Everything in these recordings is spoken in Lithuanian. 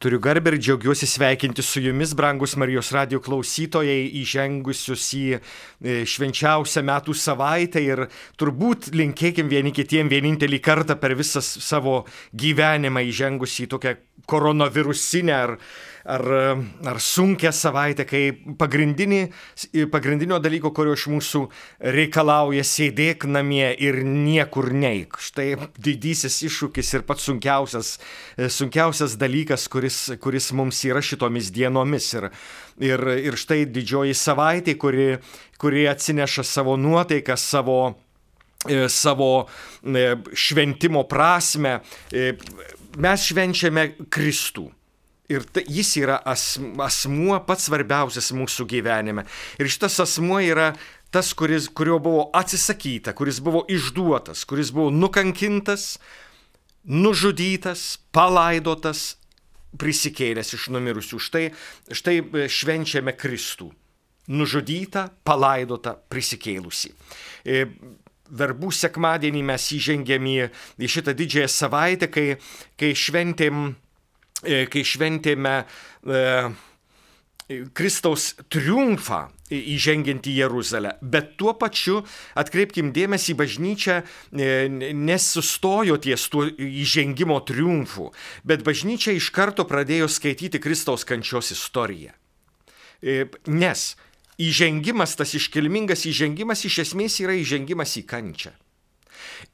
Turiu garbę ir džiaugiuosi sveikinti su jumis, brangus Marijos radio klausytojai, įžengusius į e, švenčiausią metų savaitę ir turbūt linkėkim vieni kitiem vienintelį kartą per visą savo gyvenimą įžengus į tokią koronavirusinę ar, ar, ar sunkę savaitę, kai pagrindinio dalyko, kurio iš mūsų reikalauja sėdėk namie ir niekur neik. Štai didysis iššūkis ir pats sunkiausias, sunkiausias dalykas, kuris, kuris mums yra šitomis dienomis. Ir, ir, ir štai didžioji savaitė, kuri, kuri atsineša savo nuotaiką, savo savo e, šventimo prasme, e, mes švenčiame Kristų. Ir ta, jis yra as, asmuo pats svarbiausias mūsų gyvenime. Ir šitas asmuo yra tas, kuris, kurio buvo atsisakyta, kuris buvo išduotas, kuris buvo nukankintas, nužudytas, palaidotas, prisikėlęs iš numirusių. Štai, štai e, švenčiame Kristų. Nužudytą, palaidotą, prisikėlusi. E, verbų sekmadienį mes įžengėm į, į šitą didžiąją savaitę, kai, kai šventėm E, kai šventėme e, Kristaus triumfą įžengiant į Jeruzalę. Bet tuo pačiu atkreipkim dėmesį, bažnyčia e, nesustojo ties tuo įžengimo triumfu, bet bažnyčia iš karto pradėjo skaityti Kristaus kančios istoriją. Nes įžengimas, tas iškilmingas įžengimas iš esmės yra įžengimas į kančią.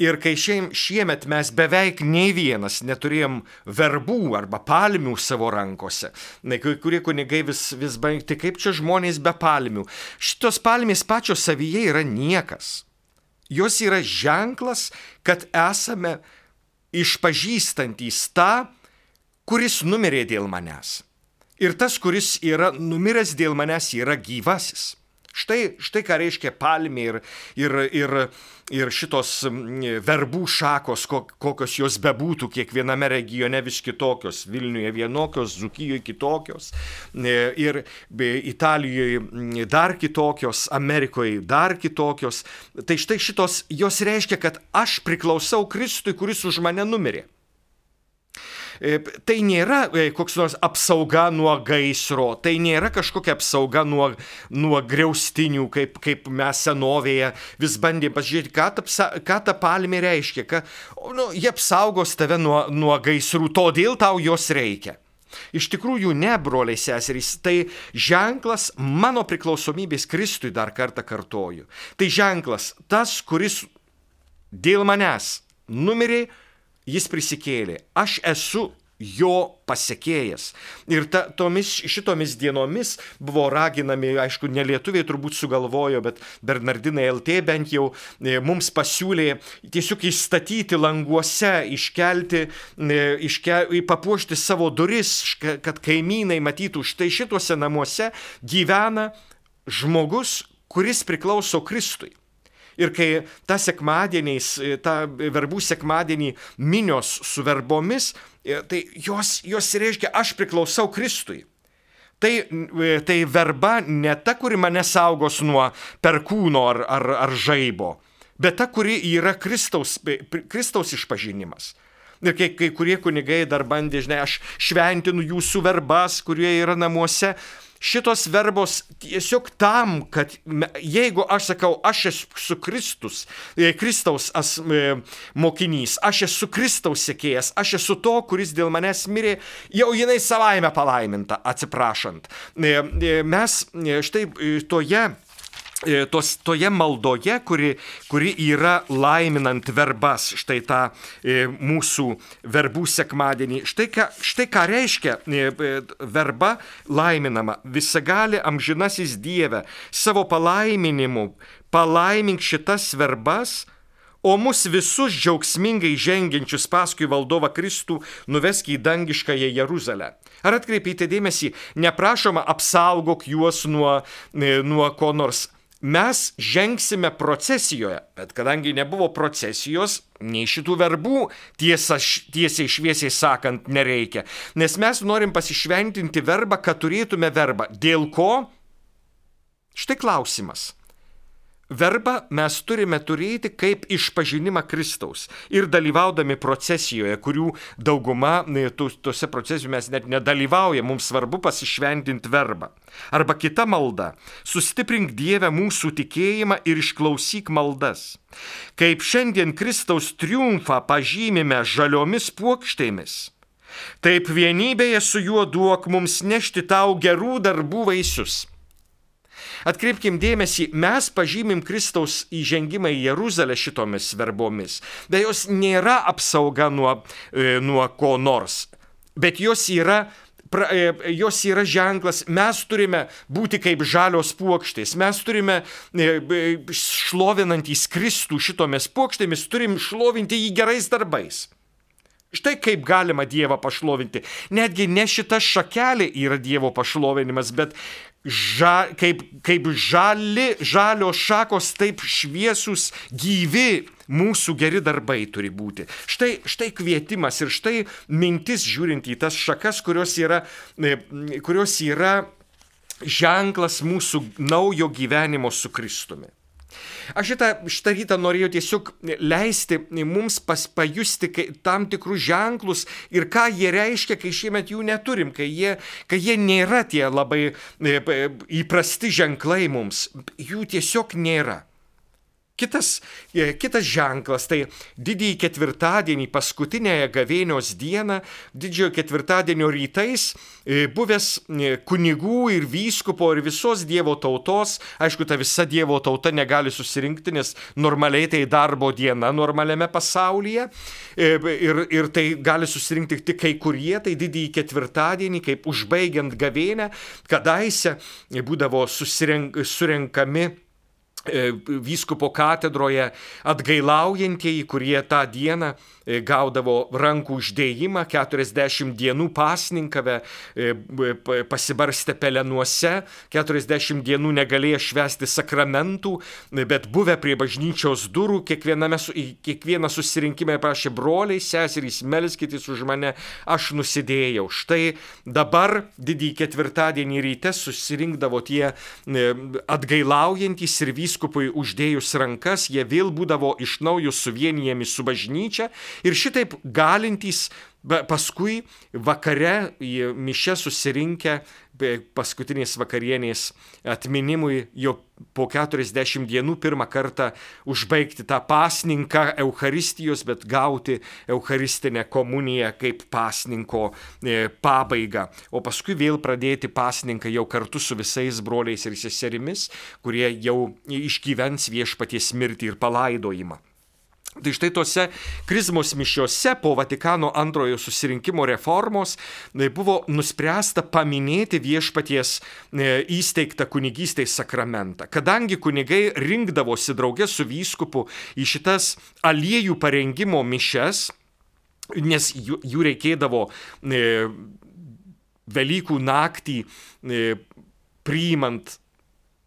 Ir kai šiem, šiemet mes beveik nei vienas neturėjom verbų arba palmių savo rankose, na, kai kurie kunigai vis, vis baigti, kaip čia žmonės be palmių. Šitos palmės pačios savyje yra niekas. Jos yra ženklas, kad esame išpažįstantys tą, kuris numirė dėl manęs. Ir tas, kuris yra numiręs dėl manęs, yra gyvasis. Štai, štai ką reiškia palmė ir, ir, ir, ir šitos verbų šakos, kokios jos bebūtų, kiekviename regione vis kitokios. Vilniuje vienokios, Zukijoje kitokios, e, ir Italijoje dar kitokios, Amerikoje dar kitokios. Tai štai šitos jos reiškia, kad aš priklausau Kristui, kuris už mane numirė. E, tai nėra e, koks nors apsauga nuo gaisro, tai nėra kažkokia apsauga nuo, nuo greustinių, kaip, kaip mes senovėje vis bandėm pasižiūrėti, ką ta, ką ta palmė reiškia, kad nu, jie apsaugos tave nuo, nuo gaisrų, todėl tau jos reikia. Iš tikrųjų, ne, broliai seserys, tai ženklas mano priklausomybės Kristui dar kartą kartoju. Tai ženklas tas, kuris dėl manęs numirė, jis prisikėlė. Aš esu jo pasiekėjas. Ir ta, tomis, šitomis dienomis buvo raginami, aišku, ne lietuviai turbūt sugalvojo, bet Bernardinai LT bent jau e, mums pasiūlė tiesiog įstatyti languose, iškelti, e, iškel, papuošti savo duris, kad kaimynai matytų, štai šituose namuose gyvena žmogus, kuris priklauso Kristui. Ir kai tą sekmadieniais, e, tą verbų sekmadienį minios su verbomis, e, tai jos, jos reiškia, aš priklausau Kristui. Tai, e, tai verba ne ta, kuri mane saugos nuo perkūno ar, ar, ar žaibo, bet ta, kuri yra Kristaus, Kristaus išpažinimas. Ir kai, kai kurie kunigai dar bandė, žinai, aš šventinu jūsų verbas, kurie yra namuose, šitos verbos tiesiog tam, kad jeigu aš sakau, aš esu Kristus, e, Kristaus as, e, mokinys, aš esu Kristaus sekėjas, aš esu to, kuris dėl manęs mirė, jau jinai savaime palaiminta, atsiprašant. E, mes štai toje E, tos, toje maldoje, kuri, kuri yra laiminant verbas, štai tą e, mūsų verbų sekmadienį. Štai ką, štai ką reiškia e, verba laiminama. Visagali amžinasis Dieve savo palaiminimu palaimink šitas verbas, o mus visus džiaugsmingai žengiančius paskui valdovą Kristų nuvesk į dangiškąją Jeruzalę. Ar atkreipėte dėmesį, neprašoma apsaugok juos nuo, nuo ko nors mes žengsime procesijoje, bet kadangi nebuvo procesijos, nei šitų verbų tiesa, tiesiai šviesiai sakant nereikia, nes mes norim pasišventinti verbą, kad turėtume verbą. Dėl ko? Štai klausimas. Verbą mes turime turėti kaip išpažinimą Kristaus ir dalyvaudami procesijoje, kurių dauguma tuose procesijose mes net nedalyvaujame, mums svarbu pasišventinti verbą. Arba kita malda - sustiprink Dievę mūsų tikėjimą ir išklausyk maldas. Kaip šiandien Kristaus triumfą pažymime žaliomis puokštėmis, taip vienybėje su juo duok mums nešti tau gerų darbų vaisius Atkreipkim dėmesį, mes pažymim Kristaus įžengimą į Jeruzalę šitomis verbomis, bet jos nėra apsauga nuo, e, nuo ko nors, bet jos yra pra, e, jos yra ženklas, mes turime būti kaip žalios puokštės, mes turime e, šlovinantys Kristų šitomis puokštėmis, turim šlovinti jį gerais darbais. Štai kaip galima Dievą pašlovinti. Netgi ne šita šakelė yra Dievo pašlovinimas, bet ža, kaip, kaip žali, žalio šakos, taip šviesus, gyvi mūsų geri darbai turi būti. Štai, štai kvietimas ir štai mintis žiūrint į tas šakas, kurios yra, e, kurios yra ženklas mūsų naujo gyvenimo su Kristumi. Aš šitą, šitą rytą norėjau tiesiog leisti mums pas, pajusti tam tikrus ženklus ir ką jie reiškia, kai šiemet jų neturim, kai jie, kai jie nėra tie labai e, įprasti ženklai mums. Jų tiesiog nėra. Kitas, e, kitas ženklas tai didįjį ketvirtadienį, paskutinėje gavėnios dieną, didžiojo ketvirtadienio rytais, e, buvęs e, kunigų ir vyskupo ir visos Dievo tautos, aišku, ta visa Dievo tauta negali susirinkti, nes normaliai tai darbo diena normaliame pasaulyje ir, ir tai gali susirinkti tik kai kurie, tai didįjį ketvirtadienį, kaip užbaigiant gavėnę, kadaise būdavo surenkami vyskupo katedroje atgailaujantieji, kurie tą dieną e, gaudavo rankų uždėjimą, 40 dienų pasninkave, e, pasibarstę pelenuose, 40 dienų negalėjo švesti sakramentų, bet buvę prie bažnyčios durų, kiekvieną susirinkimą prašė broliai, seserys, melskitys už mane, aš nusidėjau. Štai dabar didįjį ketvirtadienį ryte susirinkdavo tie atgailaujantys ir vyskupui uždėjus rankas, jie vėl būdavo iš naujo suvienijami su bažnyčia ir šitaip galintys paskui vakare į mišę susirinkę paskutinės vakarienės atminimui jo po 40 dienų pirmą kartą užbaigti tą pasninką Euharistijos, bet gauti Eucharistinę komuniją kaip pasninko e, pabaigą. O paskui vėl pradėti pasninką jau kartu su visais broliais ir seserimis, kurie jau išgyvens viešpaties mirtį ir palaidojimą. Tai štai tose krizmos mišiuose po Vatikano antrojo susirinkimo reformos e, buvo nuspręsta paminėti viešpaties e, įsteigtą kunigystės sakramentą. Kadangi kunigai rinkdavosi draugė su vyskupu į šitas aliejų parengimo mišes, nes jų, jų reikėdavo e, Velykų naktį e, priimant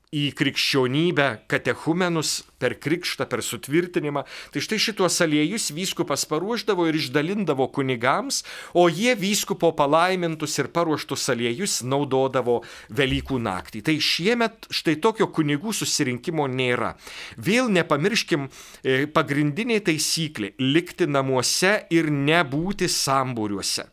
į krikščionybę katechumenus per krikštą, per sutvirtinimą. Tai štai šitos aliejus vyskupas paruoždavo ir išdalindavo kunigams, o jie vyskupo palaimintus ir paruoštus aliejus naudodavo Velykų naktį. Tai šiemet štai tokio kunigų susirinkimo nėra. Vėl nepamirškim e, pagrindinė taisyklė - likti namuose ir nebūti sambūriuose.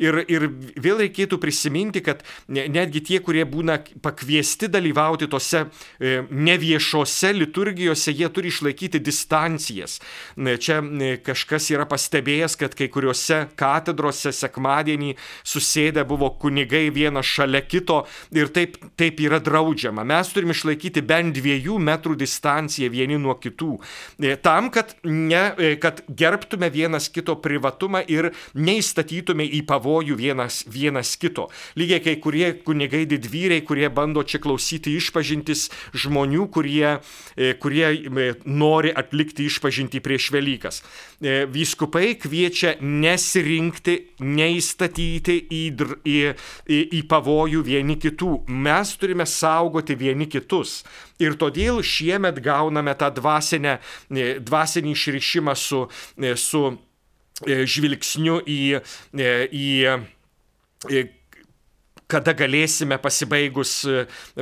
Ir, ir vėl reikėtų prisiminti, kad netgi tie, kurie būna pakviesti dalyvauti tose e, neviešose liturgijose, jie turi išlaikyti distancijas. Čia kažkas yra pastebėjęs, kad kai kuriuose katedrose sekmadienį susėdę buvo kunigai vienas šalia kito ir taip, taip yra draudžiama. Mes turime išlaikyti bent dviejų metrų distanciją vieni nuo kitų. E, tam, kad, ne, e, kad gerbtume vienas kito privatumą ir neįstatytume į pavojų pavojų vienas, vienas kito. Lygiai kai kurie kunigai didvyriai, kurie bando čia klausyti išpažintis žmonių, kurie, e, kurie e, nori atlikti išpažinti prieš Velykas. E, vyskupai kviečia nesirinkti, neįstatyti į, į, į, į pavojų vieni kitų. Mes turime saugoti vieni kitus. Ir todėl šiemet gauname tą dvasinę, dvasinį išrišimą su, su žvilgsniu į, e, į, į kada galėsime pasibaigus,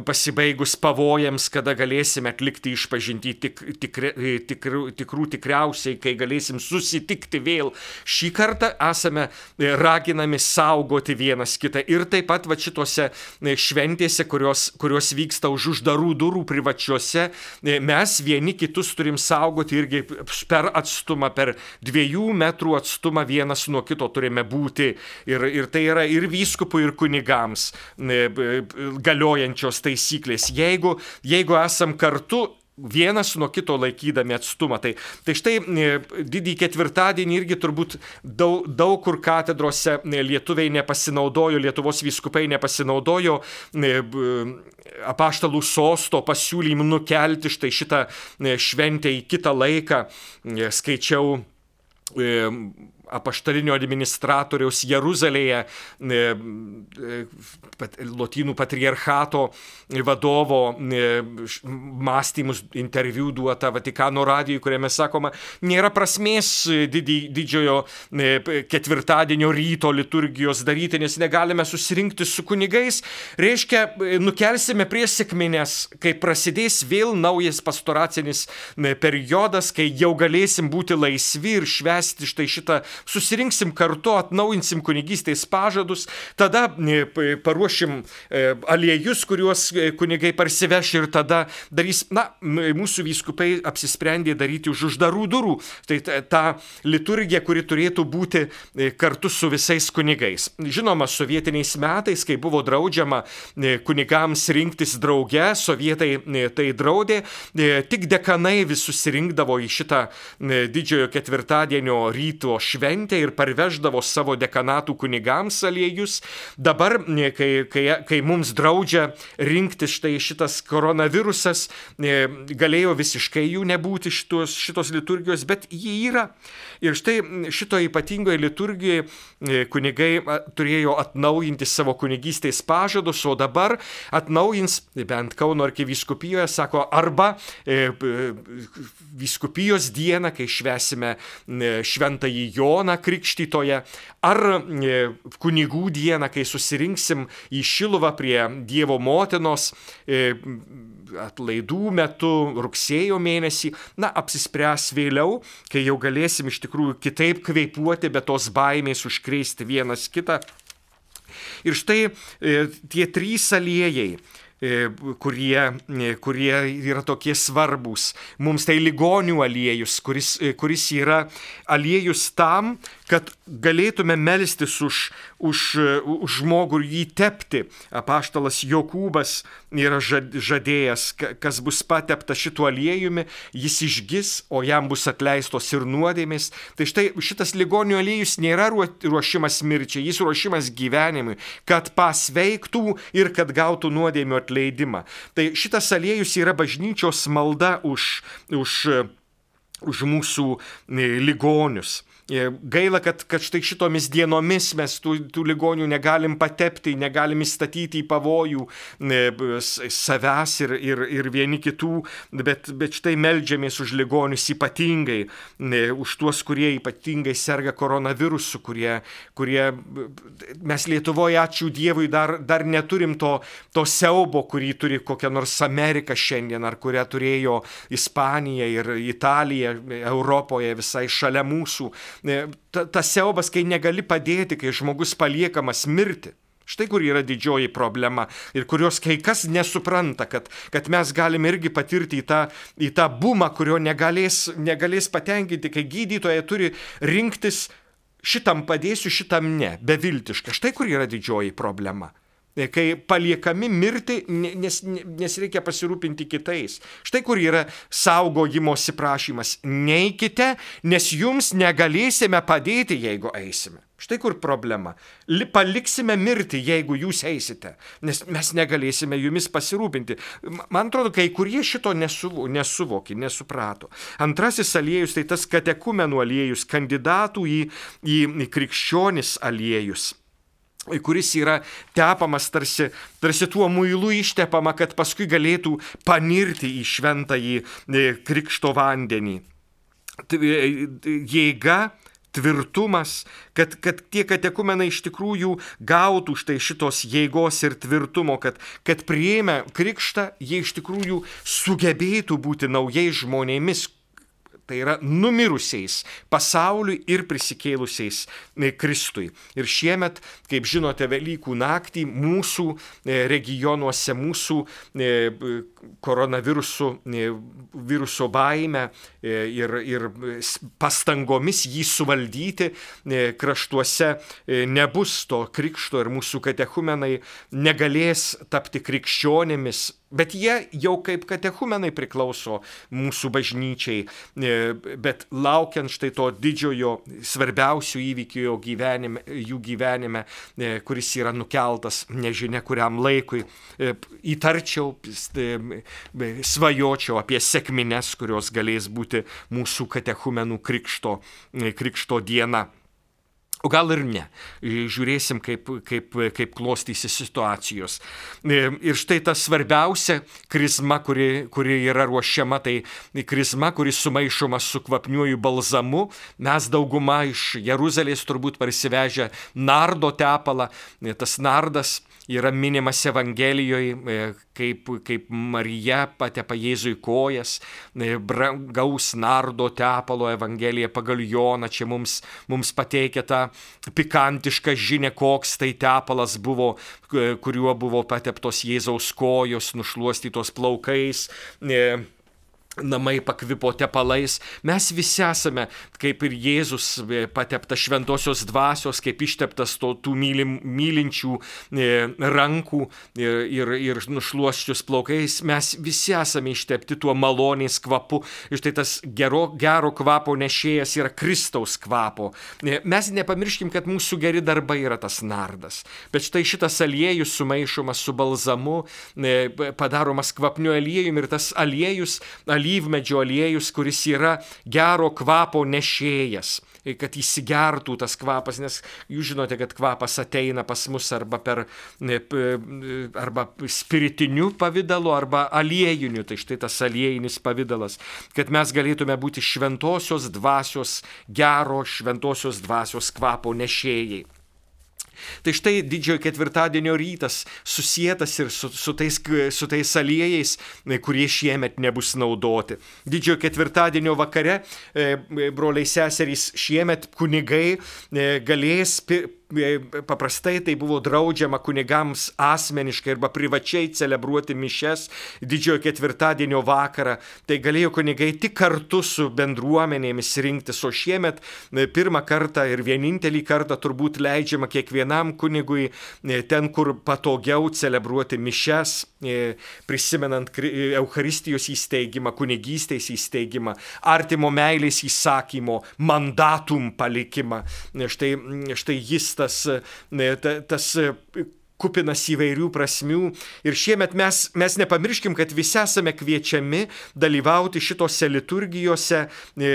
pasibaigus pavojams, kada galėsime atlikti išpažinti tik, tikri, tikrų, tikrų tikriausiai, kai galėsim susitikti vėl. Šį kartą esame raginami saugoti vienas kitą ir taip pat va šitose šventėse, kurios, kurios vyksta už uždarų durų privačiuose, mes vieni kitus turim saugoti irgi per atstumą, per dviejų metrų atstumą vienas nuo kito turime būti. Ir, ir tai yra ir vyskupui, ir kunigams galiojančios taisyklės. Jeigu, jeigu esam kartu, vienas nuo kito laikydami atstumą. Tai, tai štai didįjį ketvirtadienį irgi turbūt daug, daug kur katedrose lietuviai nepasinaudojo, Lietuvos vyskupai nepasinaudojo apaštalų sosto pasiūlymu nukelti štai šitą šventę į kitą laiką. Skaičiau apaštalinio administratoriaus Jeruzalėje, e, e, Lotynų patriarchato vadovo e, mąstymus interviu duota Vatikano radijui, kuriame sakoma, nėra prasmės didžiojo ketvirtadienio ryto liturgijos daryti, nes negalime susirinkti su kunigais. Reiškia, nukelsime prie sėkminės, kai prasidės vėl naujas pastoracinis periodas, kai jau galėsim būti laisvi ir švesti štai šitą susirinksim kartu, atnaujinsim kunigystės pažadus, tada e, paruošim e, aliejus, kuriuos e, kunigai parsiveš ir tada darys, na, mūsų vyskupai apsisprendė daryti už uždarų durų. Tai ta liturgija, kuri turėtų būti kartu su visais kunigais. Žinoma, sovietiniais metais, kai buvo draudžiama kunigams rinktis drauge, sovietai tai draudė, tik dekanai vis susirinkdavo į šitą didžiojo ketvirtadienio ryto šventę šventę ir parveždavo savo dekanatų kunigams aliejus. Dabar, kai, kai, kai mums draudžia rinkti štai šitas koronavirusas, galėjo visiškai jų nebūti šitos, šitos liturgijos, bet jį yra. Ir štai šito ypatingoje liturgijoje kunigai turėjo atnaujinti savo kunigystės pažadus, o dabar atnaujins, bent Kauno arkiviskupijoje, sako, arba e, viskupijos dieną, kai švesime šventąjį Joną Krikštytoje, ar kunigų dieną, kai susirinksim į Šiluvą prie Dievo motinos e, atlaidų metu, rugsėjo mėnesį, na, apsispręs vėliau, kai jau galėsim iš tikrųjų kitaip kveipuoti, bet tos baimės užkrėsti vienas kitą. Ir štai e, tie trys aliejai E, kurie, e, kurie yra tokie svarbus. Mums tai ligonių aliejus, kuris, kuris yra aliejus tam, kad galėtume melstis už, už, už žmogų ir jį tepti. Apaštalas Jokūbas yra žadėjęs, kas bus patepta šituo aliejumi, jis išgis, o jam bus atleistos ir nuodėmės. Tai štai šitas ligonių aliejus nėra ruošimas mirčiai, jis ruošimas gyvenimui, kad pasveiktų ir kad gautų nuodėmių atleidimą. Tai šitas aliejus yra bažnyčios malda už, už, už mūsų e, ligonius. E, gaila, kad, kad štai šitomis dienomis mes tų, tų ligonių negalim patepti, negalim įstatyti į pavojų e, savęs ir, ir, ir vieni kitų, bet, bet štai melžiamės už ligonius ypatingai, e, už tuos, kurie ypatingai serga koronavirusu, kurie, kurie mes Lietuvoje, ačiū Dievui, dar, dar neturim to, to siaubo, kurį turi kokia nors Amerika šiandien, ar kurią turėjo Ispanija ir Italija Europoje visai šalia mūsų ta, tas siaubas, kai negali padėti, kai žmogus paliekamas mirti. Štai kur yra didžioji problema ir kurios kai kas nesupranta, kad, kad mes galime irgi patirti į tą, į tą bumą, kurio negalės, negalės patenkinti, kai gydytojai turi rinktis šitam padėsiu, šitam ne, beviltiška. Štai kur yra didžioji problema kai paliekami mirti, nes, nes reikia pasirūpinti kitais. Štai kur yra saugojimosi prašymas. Neikite, nes jums negalėsime padėti, jeigu eisime. Štai kur problema. Paliksime mirti, jeigu jūs eisite, nes mes negalėsime jumis pasirūpinti. Man atrodo, kai kurie šito nesuvo, nesuvokė, nesuprato. Antrasis aliejus tai tas katekumenų aliejus, kandidatų į, į krikščionis aliejus kuris yra tepamas tarsi, tarsi tuo muilu ištepama, kad paskui galėtų panirti į šventąjį e, krikšto vandenį. E, jėga tvirtumas, kad, kad tie katekumenai iš tikrųjų gautų štai šitos jėgos ir tvirtumo, kad, kad prieimę krikštą jie iš tikrųjų sugebėtų būti naujais žmonėmis, tai yra numirusiais pasauliui ir prisikėlusiais e, Kristui. Ir šiemet, kaip žinote, Velykų naktį mūsų e, regionuose, mūsų e, koronaviruso viruso baime ir, ir pastangomis jį suvaldyti kraštuose nebus to krikšto ir mūsų katechumenai negalės tapti krikščionėmis Bet jie jau kaip katechumenai priklauso mūsų bažnyčiai, e, bet laukiant štai to didžiojo svarbiausių įvykių gyvenime, jų gyvenime, e, kuris yra nukeltas nežinia kuriam laikui, e, įtarčiau, svajočiau apie sėkmines, kurios galės būti mūsų katechumenų krikšto, krikšto diena. O gal ir ne. Žiūrėsim, kaip, kaip, kaip klostysi situacijos. Ir štai ta svarbiausia krizma, kuri, kuri yra ruošiama, tai krizma, kuri sumaišoma su kvapniuoju balzamu. Mes dauguma iš Jeruzalės turbūt parsivežę nardo tepalą. Tas nardas yra minimas Evangelijoje, kaip, kaip Marija patepa Jėzui kojas, gaus nardo tepalo Evangelija pagal Joną, čia mums, mums pateikia tą pikantišką žinę, koks tai tepalas buvo, kuriuo buvo pateptos Jėzaus kojos, nušluostytos plaukais namai pakvipo tepalais. Mes visi esame, kaip ir Jėzus, e, patepta šventosios dvasios, kaip išteptas to, tų mylim, mylinčių e, rankų ir, ir, ir nušluoščius plaukais. Mes visi esame ištepti tuo maloniais kvapu. Ir štai tas gero, gero kvapo nešėjas yra Kristaus kvapo. E, mes nepamirškim, kad mūsų geri darbai yra tas nardas. Bet štai šitas aliejus sumaišomas su balzamu, padaromas kvapniu aliejumi ir tas aliejus, aliejus alyvmedžio aliejus, kuris yra gero kvapo nešėjas, kad įsigertų tas kvapas, nes jūs žinote, kad kvapas ateina pas mus arba per arba spiritiniu pavydalu, arba aliejiniu, tai štai tas aliejinis pavydalas, kad mes galėtume būti šventosios dvasios, gero šventosios dvasios kvapo nešėjai. Tai štai didžiojo ketvirtadienio rytas susijęs ir su, su, tais, su tais aliejais, kurie šiemet nebus naudoti. Didžiojo ketvirtadienio vakare, e, broliai seserys, šiemet kunigai e, galės E, paprastai tai buvo draudžiama kunigams asmeniškai arba privačiai celebruoti mišes didžiojo ketvirtadienio vakarą. Tai galėjo kunigai tik kartu su bendruomenėmis rinktis, o šiemet e, pirmą kartą ir vienintelį kartą turbūt leidžiama kiekvienam kunigui e, ten, kur patogiau celebruoti mišes, prisimenant Euharistijos įsteigimą, kunigystės įsteigimą, artimo meilės įsakymo, mandatum palikimą. Štai, štai jis tas, e, tas e, kupinas įvairių prasmių. Ir šiemet mes, mes nepamirškim, kad visi esame kviečiami dalyvauti šitose liturgijose e,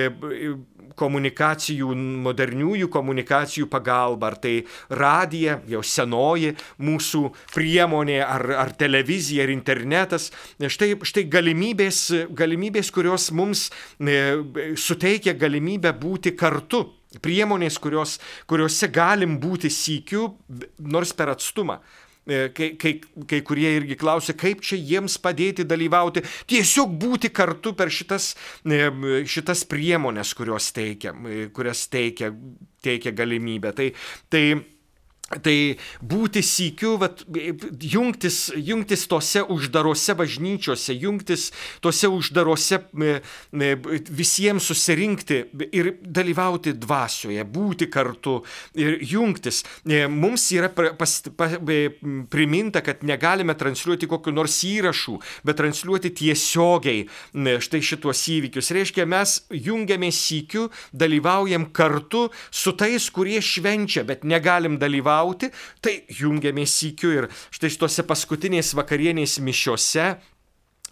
komunikacijų, moderniųjų komunikacijų pagalba, ar tai radija, jau senoji mūsų priemonė, ar, ar televizija, ar internetas. Štai, štai galimybės, galimybės, kurios mums suteikia galimybę būti kartu priemonės, kurios, kuriuose galim būti sykiu, nors per atstumą. E, kai, kai, kai kurie irgi klausia, kaip čia jiems padėti dalyvauti, tiesiog būti kartu per šitas, e, šitas priemonės, kurios teikia, e, kurias teikia, teikia galimybę. Tai, tai Tai būti sykiu, vat, jungtis, jungtis tose uždarose bažnyčiose, jungtis tose uždarose visiems susirinkti ir dalyvauti dvasioje, būti kartu ir jungtis. E, mums yra pas, pa, priminta, kad negalime transliuoti kokiu nors įrašų, bet transliuoti tiesiogiai štai šituos įvykius. Reiškia, mes jungiamės sykiu, dalyvaujam kartu su tais, kurie švenčia, bet negalim dalyvauti dalyvauti, tai jungiamės įkiu ir štai šitose paskutinės vakarienės mišiose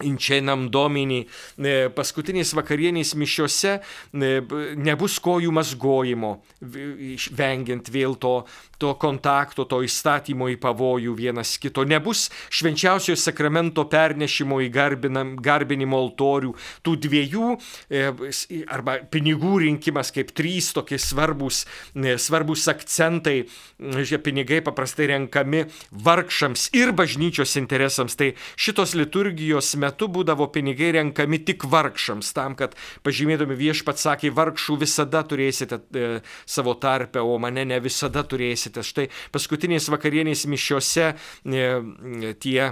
Inčianam domini, paskutinės vakarienės mišiose nebus kojų mazgojimo, vengiant vėl to, to kontakto, to įstatymo į pavojų vienas kito. Nebus švenčiausiojo sakramento pernešimo į garbinam, garbinimo altorių. Tų dviejų e, arba pinigų rinkimas kaip trys tokie svarbus, svarbus akcentai. Šie pinigai paprastai renkami vargšams ir bažnyčios interesams. Tai šitos liturgijos metu metu būdavo pinigai renkami tik vargšams, tam, kad pažymėdami viešpat sakė, vargšų visada turėsite e, savo tarpę, o mane ne visada turėsite. Štai paskutinės vakarienės mišiose e, tie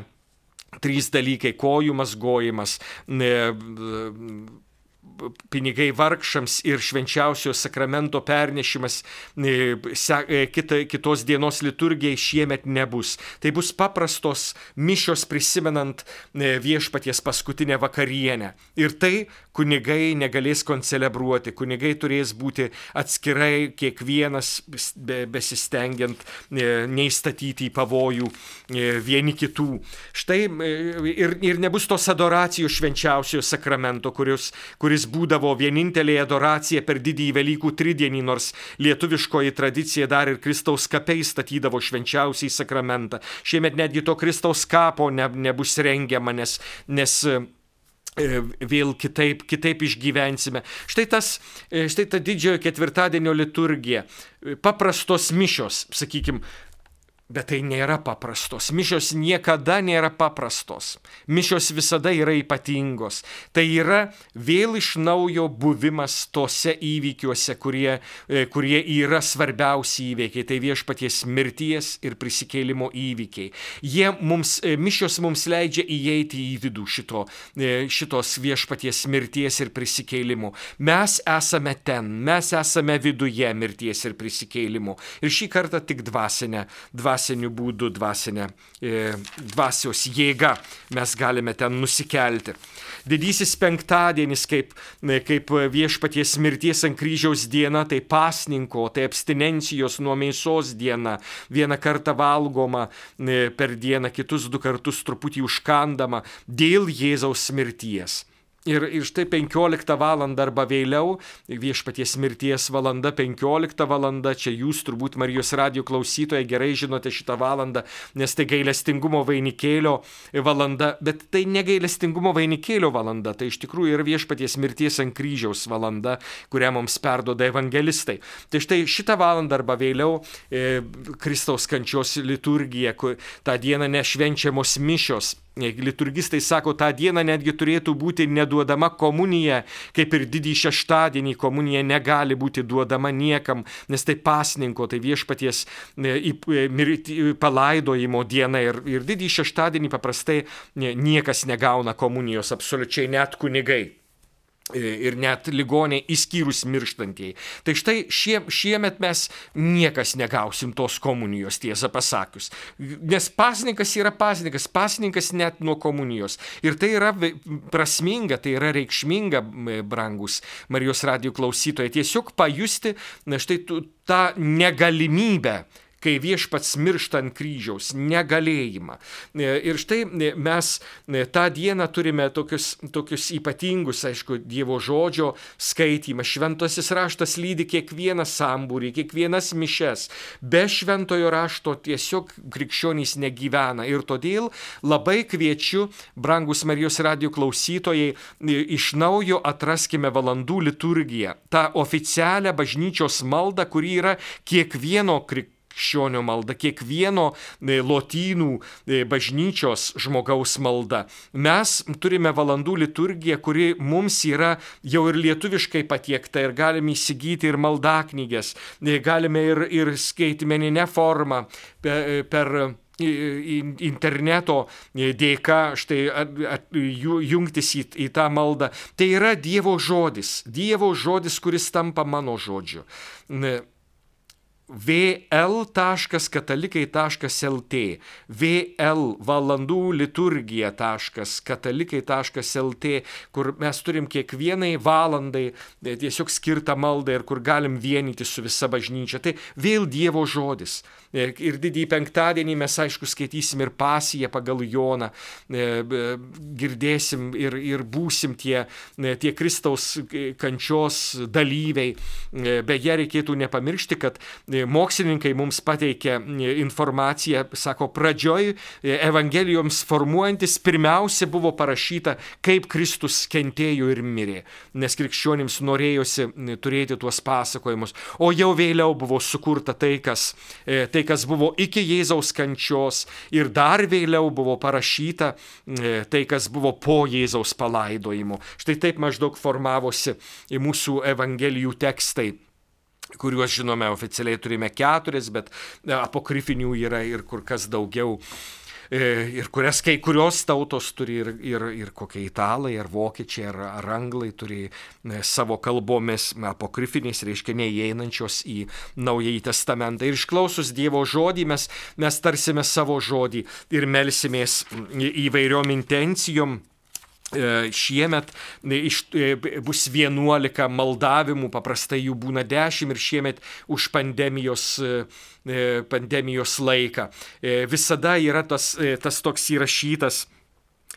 trys dalykai - kojų mazgojimas, e, pinigai vargšams ir švenčiausio sakramento pernešimas e, e, kitos dienos liturgijai šiemet nebus. Tai bus paprastos mišios prisimenant e, viešpaties paskutinę vakarienę. Ir tai kunigai negalės koncelebruoti, kunigai turės būti atskirai, kiekvienas be, besistengiant neįstatyti į pavojų vieni kitų. Štai ir, ir nebus tos adoracijos švenčiausio sakramento, kuris, kuris būdavo vienintelė adoracija per didįjį Velykų tridienį, nors lietuviškoji tradicija dar ir Kristaus kapiai statydavo švenčiausiai sakramentą. Šiemet netgi to Kristaus kapo ne, nebus rengiama, nes, nes e, vėl kitaip, kitaip išgyvensime. Štai, tas, e, štai ta didžiojo ketvirtadienio liturgija, paprastos mišios, sakykime, Bet tai nėra paprastos. Mišios niekada nėra paprastos. Mišios visada yra ypatingos. Tai yra vėl iš naujo buvimas tose įvykiuose, kurie, e, kurie yra svarbiausi įvykiai. Tai viešpaties mirties ir prisikėlimo įvykiai. Jie mums, e, mišios mums leidžia įeiti į vidų šito, e, šitos viešpaties mirties ir prisikėlimo. Mes esame ten, mes esame viduje mirties ir prisikėlimo. Ir šį kartą tik dvasinę. dvasinę dvasiniu būdu, dvasinė, e, dvasios jėga mes galime ten nusikelti. Didysis penktadienis, kaip, e, kaip viešpaties mirties ant kryžiaus diena, tai pasninko, tai abstinencijos nuo mėsos diena. Vieną kartą valgoma e, per dieną, kitus du kartus truputį užkandama dėl Jėzaus mirties. Ir, ir štai 15 val. arba vėliau, viešpaties mirties valanda 15 val. čia jūs turbūt Marijos radio klausytojai gerai žinote šitą valandą, nes tai gailestingumo vainikėlio valanda, bet tai ne gailestingumo vainikėlio valanda, tai iš tikrųjų yra viešpaties mirties ant kryžiaus valanda, kurią mums perdoda evangelistai. Tai štai šitą valandą arba vėliau e, Kristaus kančios liturgija, kur tą dieną nešvenčiamos mišios Liturgistai sako, tą dieną netgi turėtų būti neduodama komunija, kaip ir didį šeštadienį komunija negali būti duodama niekam, nes tai pasninko, tai viešpaties e, palaidojimo diena ir, ir didį šeštadienį paprastai niekas negauna komunijos, absoliučiai net kunigai ir net ligoniai įskyrus mirštantieji. Tai štai šie, šiemet mes niekas negausim tos komunijos, tiesą pasakius. Nes pasninkas yra pasninkas, pasninkas net nuo komunijos. Ir tai yra prasminga, tai yra reikšminga, brangus Marijos radijų klausytojai, tiesiog pajusti na, štai tą negalimybę kai viešpats miršta ant kryžiaus, negalėjimą. E, ir štai e, mes e, tą dieną turime tokius, tokius ypatingus, aišku, Dievo žodžio skaitymą. Šventasis raštas lydi kiekvieną sambūrį, kiekvienas mišes. Be šventojo rašto tiesiog krikščionys negyvena. Ir todėl labai kviečiu, brangus Marijos radio klausytojai, iš naujo atraskime valandų liturgiją. Ta oficialią bažnyčios maldą, kuri yra kiekvieno krikščionio krikščionio malda, kiekvieno e, lotynų e, bažnyčios žmogaus malda. Mes turime valandų liturgiją, kuri mums yra jau ir lietuviškai patiekta ir galime įsigyti ir maldaknygės, e, galime ir, ir skaitmeninę formą per, per interneto dėka štai jungtis į, į tą maldą. Tai yra Dievo žodis, Dievo žodis, kuris tampa mano žodžiu. vl.katalikai.lt, vl valandų liturgija.katalikai.lt, kur mes turim kiekvienai valandai e, tiesiog skirtą maldą ir kur galim vienyti su visa bažnyčia. Tai vėl Dievo žodis. E, ir didįjį penktadienį mes aišku skaitysim ir pasiją pagal Joną, e, girdėsim ir, ir būsim tie, tie Kristaus kančios dalyviai. Beje, reikėtų nepamiršti, kad mokslininkai mums pateikė e, informaciją, sako, pradžioj e, Evangelijoms formuojantis pirmiausia buvo parašyta, kaip Kristus kentėjo ir mirė, nes krikščionims norėjosi turėti tuos pasakojimus, o jau vėliau buvo sukurta tai, kas, e, tai, kas buvo iki Jėzaus kančios ir dar vėliau buvo parašyta tai, kas buvo po Jėzaus palaidojimo. Štai taip maždaug formavosi mūsų Evangelijų tekstai kuriuos žinome oficialiai turime keturis, bet e, apokrifinių yra ir kur kas daugiau. E, ir kurias kai kurios tautos turi ir, ir, ir kokie italai, ar vokiečiai, ar, ar anglai turi e, savo kalbomis apokrifiniais, reiškia neįeinančios į Naująjį Testamentą. Ir išklausus Dievo žodį mes, mes tarsime savo žodį ir melsimės įvairiom intencijom šiemet e, iš, e, bus 11 maldavimų, paprastai jų būna 10 ir šiemet už pandemijos, pandemijos laiką. Visada yra tas, tas toks įrašytas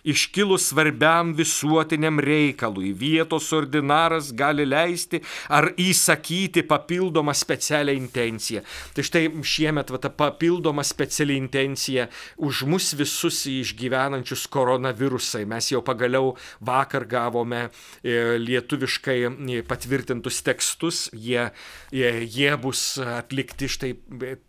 iškilus svarbiam visuotiniam reikalui vietos ordinaras gali leisti ar įsakyti papildomą specialią intenciją. Tai štai šiemet va, ta papildoma speciali intencija už mus visus išgyvenančius koronavirusai. Mes jau pagaliau vakar gavome e, lietuviškai e, patvirtintus tekstus, jie, jie, jie bus atlikti štai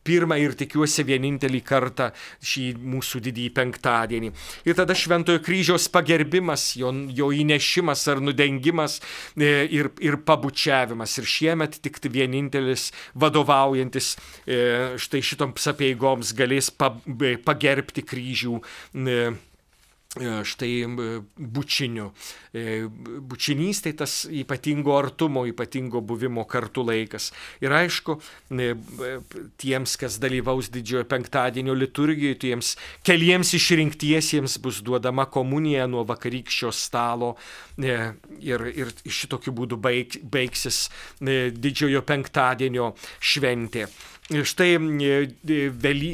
pirmą ir tikiuosi vienintelį kartą šį mūsų didįjį penktadienį. Ir tada šventojo kryžiaus pagerbimas, jo, jo įnešimas ar nudengimas e, ir, ir pabučiavimas. Ir šiemet tik vienintelis vadovaujantis e, štai šitoms apeigoms galės pagerbti kryžių E, štai bučiniu. E, bučinys tai tas ypatingo artumo, ypatingo buvimo kartu laikas. Ir aišku, e, tiems, kas dalyvaus didžiojo penktadienio liturgijoje, tiems keliems išrinktiesiems bus duodama komunija nuo vakarykščio stalo ir, ir šitokiu būdu baig, baigsis didžiojo penktadienio šventė. Štai vėly,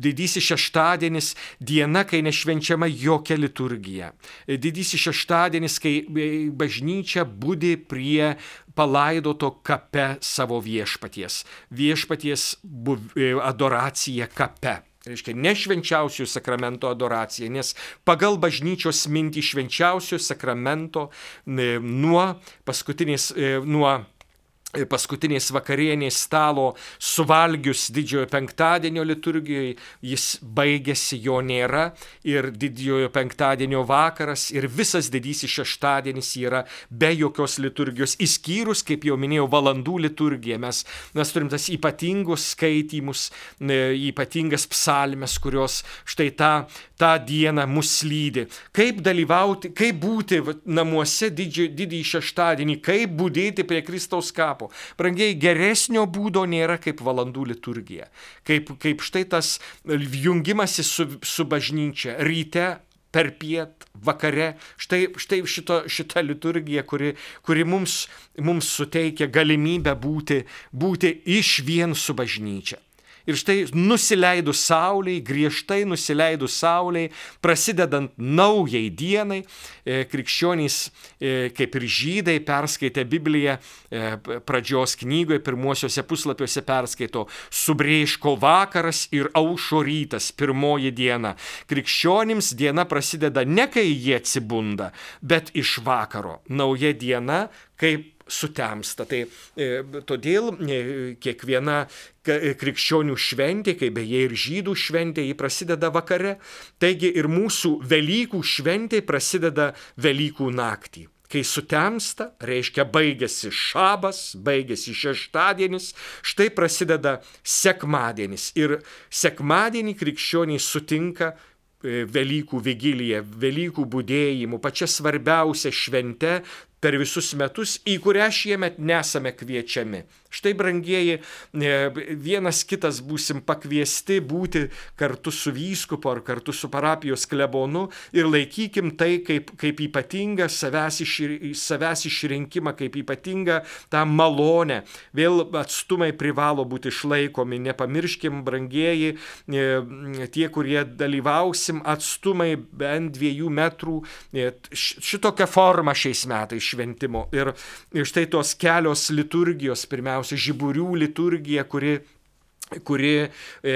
didysis šeštadienis diena, kai nešvenčiama jokia liturgija. Didysis šeštadienis, kai bažnyčia būdi prie palaidoto kape savo viešpaties. Viešpaties buv, adoracija kape. Reiškia, ne švenčiausių sakramento adoracija, nes pagal bažnyčios mintį švenčiausių sakramento nuo paskutinės, nuo paskutinės vakarienės stalo suvalgius didžiojo penktadienio liturgijoje, jis baigėsi, jo nėra ir didžiojo penktadienio vakaras ir visas didysis šeštadienis yra be jokios liturgijos, išskyrus, kaip jau minėjau, valandų liturgiją. Mes, mes turim tas ypatingus skaitimus, ypatingas psalmes, kurios štai tą, tą dieną mus lydi. Kaip dalyvauti, kaip būti namuose didįjį šeštadienį, kaip būdėti prie Kristaus kapo kapo. Brangiai, geresnio būdo nėra kaip valandų liturgija. Kaip, kaip štai tas jungimasis su, su bažnyčia ryte per piet, vakare. Štai, štai šito, šita liturgija, kuri, kuri mums, mums suteikia galimybę būti, būti iš vien su bažnyčia. Ir štai nusileidus Sauliai, griežtai nusileidus Sauliai, prasidedant naujai dienai, e, krikščionys, e, kaip ir žydai, perskaitę Bibliją e, pradžios knygoje, pirmuosiuose puslapiuose perskaito subrėžko vakaras ir aušo rytas, pirmoji diena. Krikščionims diena prasideda ne kai jie atsibunda, bet iš vakaro. Nauja diena, kaip sutemsta. Tai e, todėl e, kiekviena e, krikščionių šventė, kaip beje ir žydų šventė, ji prasideda vakare. Taigi ir mūsų Velykų šventė prasideda Velykų naktį. Kai sutemsta, reiškia baigėsi šabas, baigėsi šeštadienis, štai prasideda sekmadienis. Ir sekmadienį krikščioniai sutinka Velykų vigiliją, Velykų būdėjimų, pačia svarbiausia švente, per visus metus, į kurią šiemet nesame kviečiami. Štai, brangieji, e, vienas kitas būsim pakviesti būti kartu su vyskupu ar kartu su parapijos klebonu ir laikykim tai kaip, kaip ypatingą savęs, išri, savęs išrinkimą, kaip ypatingą tą malonę. Vėl atstumai privalo būti išlaikomi, nepamirškim, brangieji, e, tie, kurie dalyvausim, atstumai bent dviejų metrų, e, šitokią formą šiais metais šventimo. Ir, ir štai tos kelios liturgijos pirmiausia žiburių liturgija, kuri kuri e,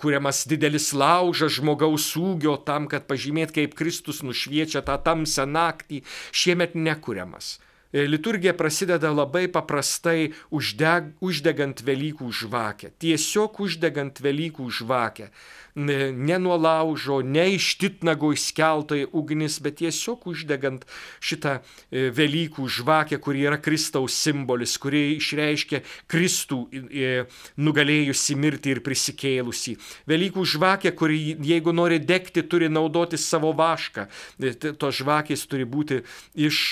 kuriamas didelis laužas žmogaus ūgio tam, kad pažymėt, kaip Kristus nušviečia tą tamsią naktį, šiemet nekuriamas. Liturgija prasideda labai paprastai uždeg, uždegant Velykų žvakę. Tiesiog uždegant Velykų žvakę ne nuo laužo, ne iš titnago išskeltai ugnis, bet tiesiog uždegant šitą e, Velykų žvakę, kuri yra Kristaus simbolis, kuri išreiškia Kristų e, nugalėjusi mirtį ir prisikėlusi. Velykų žvakė, kuri jeigu nori degti, turi naudoti savo vašką. E, tos žvakės turi būti iš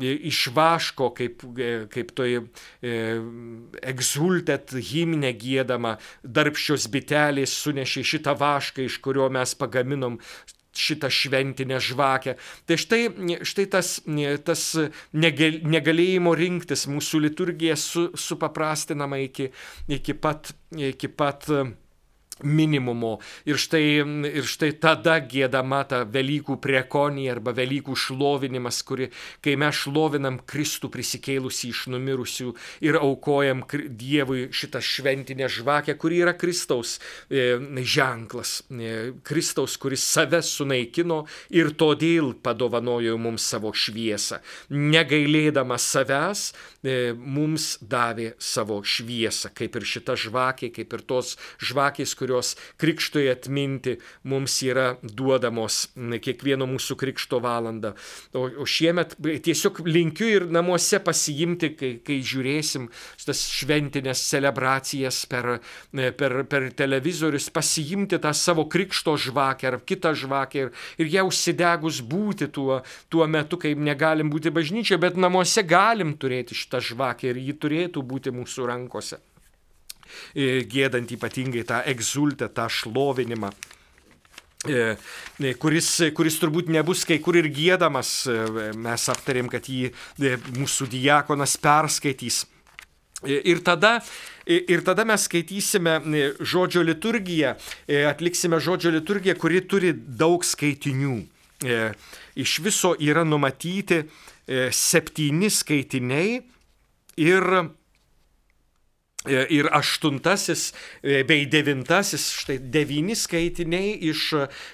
iš vaško, kaip, kaip toj e, egzultet himne gėdama, darbščios bitelės sunešė šitą vašką, iš kurio mes pagaminom šitą šventinę žvakę. Tai štai, štai tas, tas negalėjimo rinktis mūsų liturgija su, supaprastinama iki, iki pat, iki pat minimumo. Ir štai, ir štai tada gėdama ta Velykų priekonija arba Velykų šlovinimas, kuri, kai mes šlovinam Kristų prisikėlusi iš numirusių ir aukojam Dievui šitą šventinę žvakę, kuri yra Kristaus e, ženklas. E, Kristaus, kuris save sunaikino ir todėl padovanojo mums savo šviesą. Negailėdamas savęs, e, mums davė savo šviesą, kaip ir šita žvakė, kaip ir tos žvakės, kurios kurios krikštui atminti mums yra duodamos kiekvieno mūsų krikšto valandą. O, o šiemet tiesiog linkiu ir namuose pasiimti, kai, kai žiūrėsim tas šventinės celebracijas per, per, per televizorius, pasiimti tą savo krikšto žvakę ar kitą žvakę ir, ir ją užsidegus būti tuo, tuo metu, kai negalim būti bažnyčioje, bet namuose galim turėti šitą žvakę ir ji turėtų būti mūsų rankose. E, gėdant ypatingai tą egzultę, tą šlovinimą e, e, kuris, kuris turbūt nebus kai kur ir gėdamas. Mes aptarėm, kad jį mūsų diakonas perskaitys. Ir tada, ir tada mes skaitysime žodžio liturgiją, atliksime žodžio liturgiją, kuri turi daug skaitinių. Iš viso yra numatyti septyni skaitiniai ir ir aštuntasis e, bei devintasis, štai devyni skaitiniai iš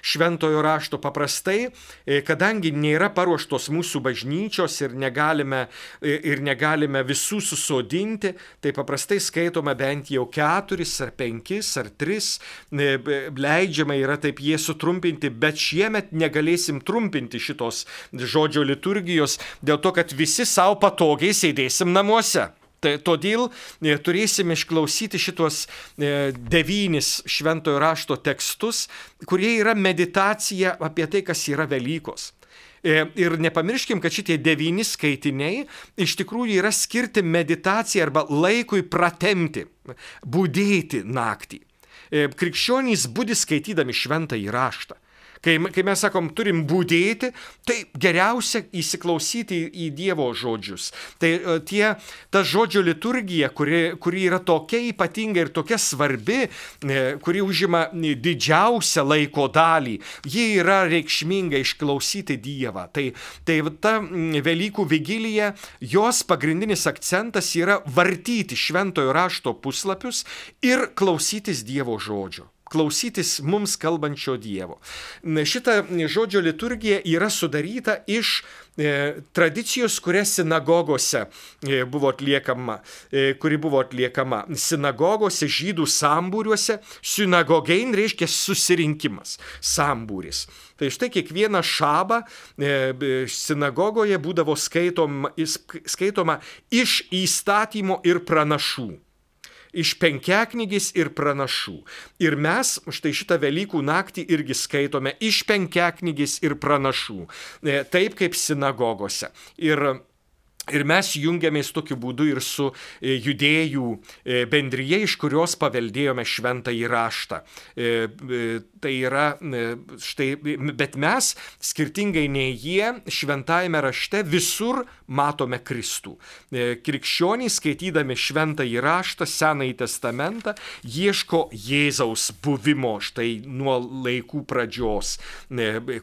šventojo rašto paprastai, e, kadangi nėra paruoštos mūsų bažnyčios ir negalime, ir negalime visų susodinti, tai paprastai skaitome bent jau keturis ar penkis ar tris, leidžiama yra taip jie sutrumpinti, bet šiemet negalėsim trumpinti šitos žodžio liturgijos dėl to, kad visi savo patogiai sėdėsim namuose. Tai todėl e, turėsim išklausyti šitos e, devynis šventojo rašto tekstus, kurie yra meditacija apie tai, kas yra Velykos. E, ir nepamirškim, kad šitie devyni skaitiniai iš tikrųjų yra skirti meditacijai arba laikui pratemti, būdėti naktį. Krikščionys būdi skaitydami šventą įraštą. Kai, kai mes sakom, turim būdėti, tai geriausia įsiklausyti į, Dievo žodžius. Tai e, tie, ta žodžio liturgija, kuri, kuri yra tokia ypatinga ir tokia svarbi, e, kuri užima didžiausią laiko dalį, ji yra reikšminga išklausyti Dievą. Tai, tai ta Velykų vigilija, jos pagrindinis akcentas yra vartyti šventojo rašto puslapius ir klausytis Dievo žodžio klausytis mums kalbančio Dievo. Šita žodžio liturgija yra sudaryta iš e, tradicijos, kuria sinagogose e, buvo atliekama, e, kuri buvo atliekama sinagogose, žydų sambūriuose. Sinagogein reiškia susirinkimas, sambūris. Tai štai kiekvieną šabą sinagogoje būdavo skaitoma, skaitoma iš įstatymo ir pranašų. Iš penkiaknygės ir pranašų. Ir mes štai šitą Velykų naktį irgi skaitome iš penkiaknygės ir pranašų, e, taip kaip sinagogose. Ir Ir mes jungiamės tokiu būdu ir su e, judėjų e, bendryje, iš kurios paveldėjome šventą įraštą. E, tai yra, štai, bet mes, skirtingai nei jie, šventajame rašte visur matome Kristų. Krikščionys, skaitydami šventą įraštą, Senąjį testamentą, ieško Jėzaus buvimo štai nuo laikų pradžios,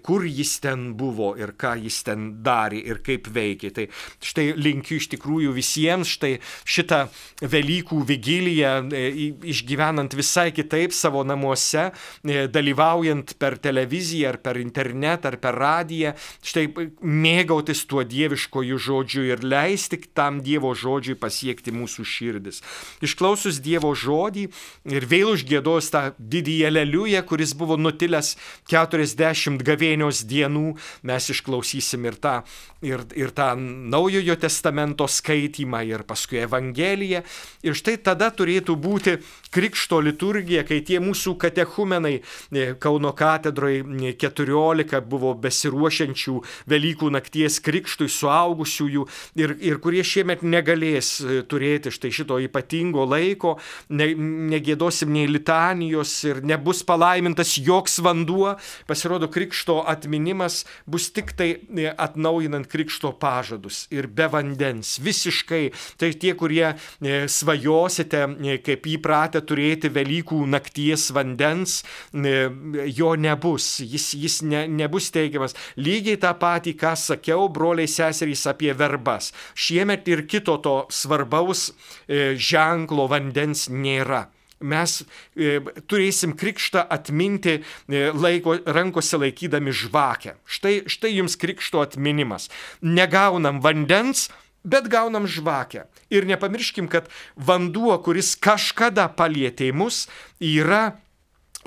kur jis ten buvo ir ką jis ten darė ir kaip veikė. Tai štai linkiu iš tikrųjų visiems štai šitą Velykų vigiliją, e, išgyvenant visai kitaip savo namuose, e, dalyvaujant per televiziją ar per internetą ar per radiją, štai mėgautis tuo dieviškojų žodžiu ir leisti tam Dievo žodžiui pasiekti mūsų širdis. Išklausus Dievo žodį ir vėl užgėdos tą didįjį aleliują, kuris buvo nutilęs 40 gavėnios dienų, mes išklausysim ir tą, ir, ir tą naujojo testamento skaitymą ir paskui Evangeliją. Ir štai tada turėtų būti krikšto liturgija, kai tie mūsų katechumenai e, Kauno katedroje 14 buvo besiruošiančių Velykų nakties krikštui suaugusiųjų ir, ir kurie šiemet negalės e, turėti štai šito ypatingo laiko, ne, negėdosim nei litanijos ir nebus palaimintas joks vanduo, pasirodo krikšto atminimas bus tik tai e, atnaujinant krikšto pažadus ir be vandens, visiškai. Tai tie, kurie e, svajosite, e, kaip įpratę turėti Velykų nakties vandens, e, jo nebus, jis, jis ne, nebus teigiamas. Lygiai tą patį, ką sakiau, broliai seserys apie verbas. Šiemet ir kito to svarbaus ženklo vandens nėra mes e, turėsim krikštą atminti e, laiko, rankose laikydami žvakę. Štai, štai jums krikšto atminimas. Negaunam vandens, bet gaunam žvakę. Ir nepamirškim, kad vanduo, kuris kažkada palietė mus, yra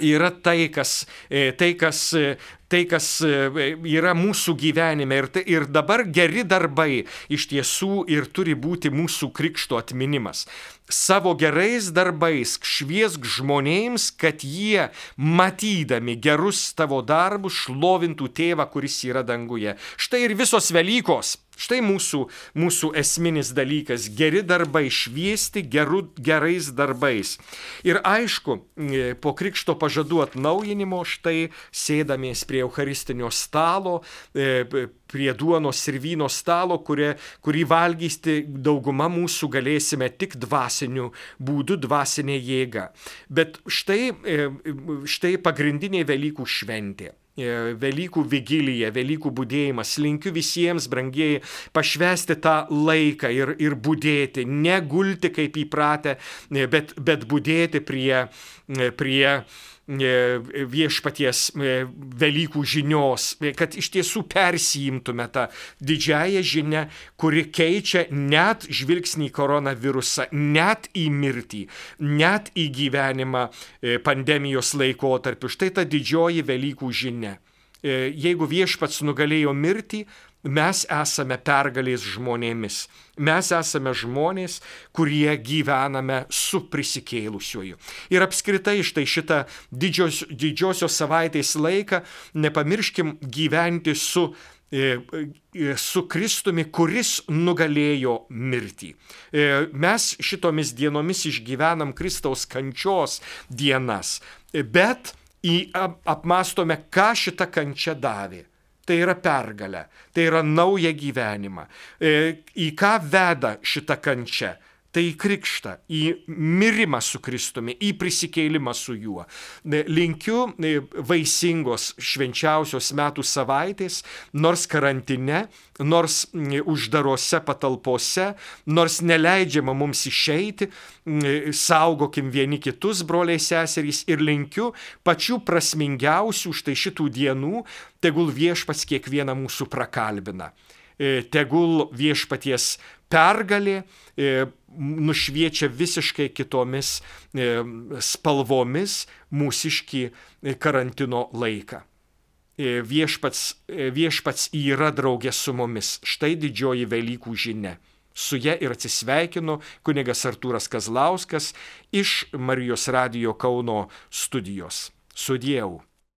yra tai, kas, e, tai, kas, e, tai, kas e, yra mūsų gyvenime. Ir, tai, ir dabar geri darbai iš tiesų ir turi būti mūsų krikšto atminimas savo gerais darbais šviesk žmonėms, kad jie, matydami gerus tavo darbus, šlovintų tėvą, kuris yra danguje. Štai ir visos Velykos. Štai mūsų, mūsų esminis dalykas - geri darbai, šviesti geru, gerais darbais. Ir aišku, e, po krikšto pažadų atnaujinimo, štai sėdamės prie Eucharistinio stalo, e, prie duonos ir vyno stalo, kurie, kurį valgysti dauguma mūsų galėsime tik dvasiniu būdu, dvasinė jėga. Bet štai, e, štai pagrindinė Velykų šventė. E, Velykų vigilija, Velykų būdėjimas. Linkiu visiems, brangieji, pašvesti tą laiką ir, ir būdėti, negulti kaip įpratę, bet, bet būdėti prie, prie viešpaties e, Velykų žinios, e, kad iš tiesų persijimtume tą didžiąją žinę, kuri keičia net žvilgsnį į koronavirusą, net į mirtį, net į gyvenimą pandemijos laikotarpiu. Štai ta didžioji Velykų žinia. Jeigu viešpats nugalėjo mirtį, mes esame pergalės žmonėmis. Mes esame žmonės, kurie gyvename su prisikėlusiuoju. Ir apskritai štai šitą didžios, didžiosios savaitės laiką nepamirškim gyventi su e, e, su Kristumi, kuris nugalėjo mirtį. E, mes šitomis dienomis išgyvenam Kristaus kančios dienas, bet apmastome, ką šita kančia davė. Tai yra pergalė, tai yra nauja gyvenimą. E, į ką veda šita kančia? Tai į krikštą, į mirimą su Kristumi, į prisikeilimą su juo. Linkiu vaisingos švenčiausios metų savaitės, nors karantine, nors uždarose patalpose, nors neleidžiama mums išeiti, saugokim vieni kitus, broliai seserys, ir linkiu pačių prasmingiausių štai šitų dienų, tegul viešpats kiekvieną mūsų prakalbina. E, tegul viešpaties pergalė e, nušviečia visiškai kitomis e, spalvomis mūsiški karantino laiką. Viešpats, viešpats yra draugė su mumis. Štai didžioji Velykų žinia. Su ją ir atsisveikino kunigas Artūras Kazlauskas iš Marijos radijo Kauno studijos. Sudėjau.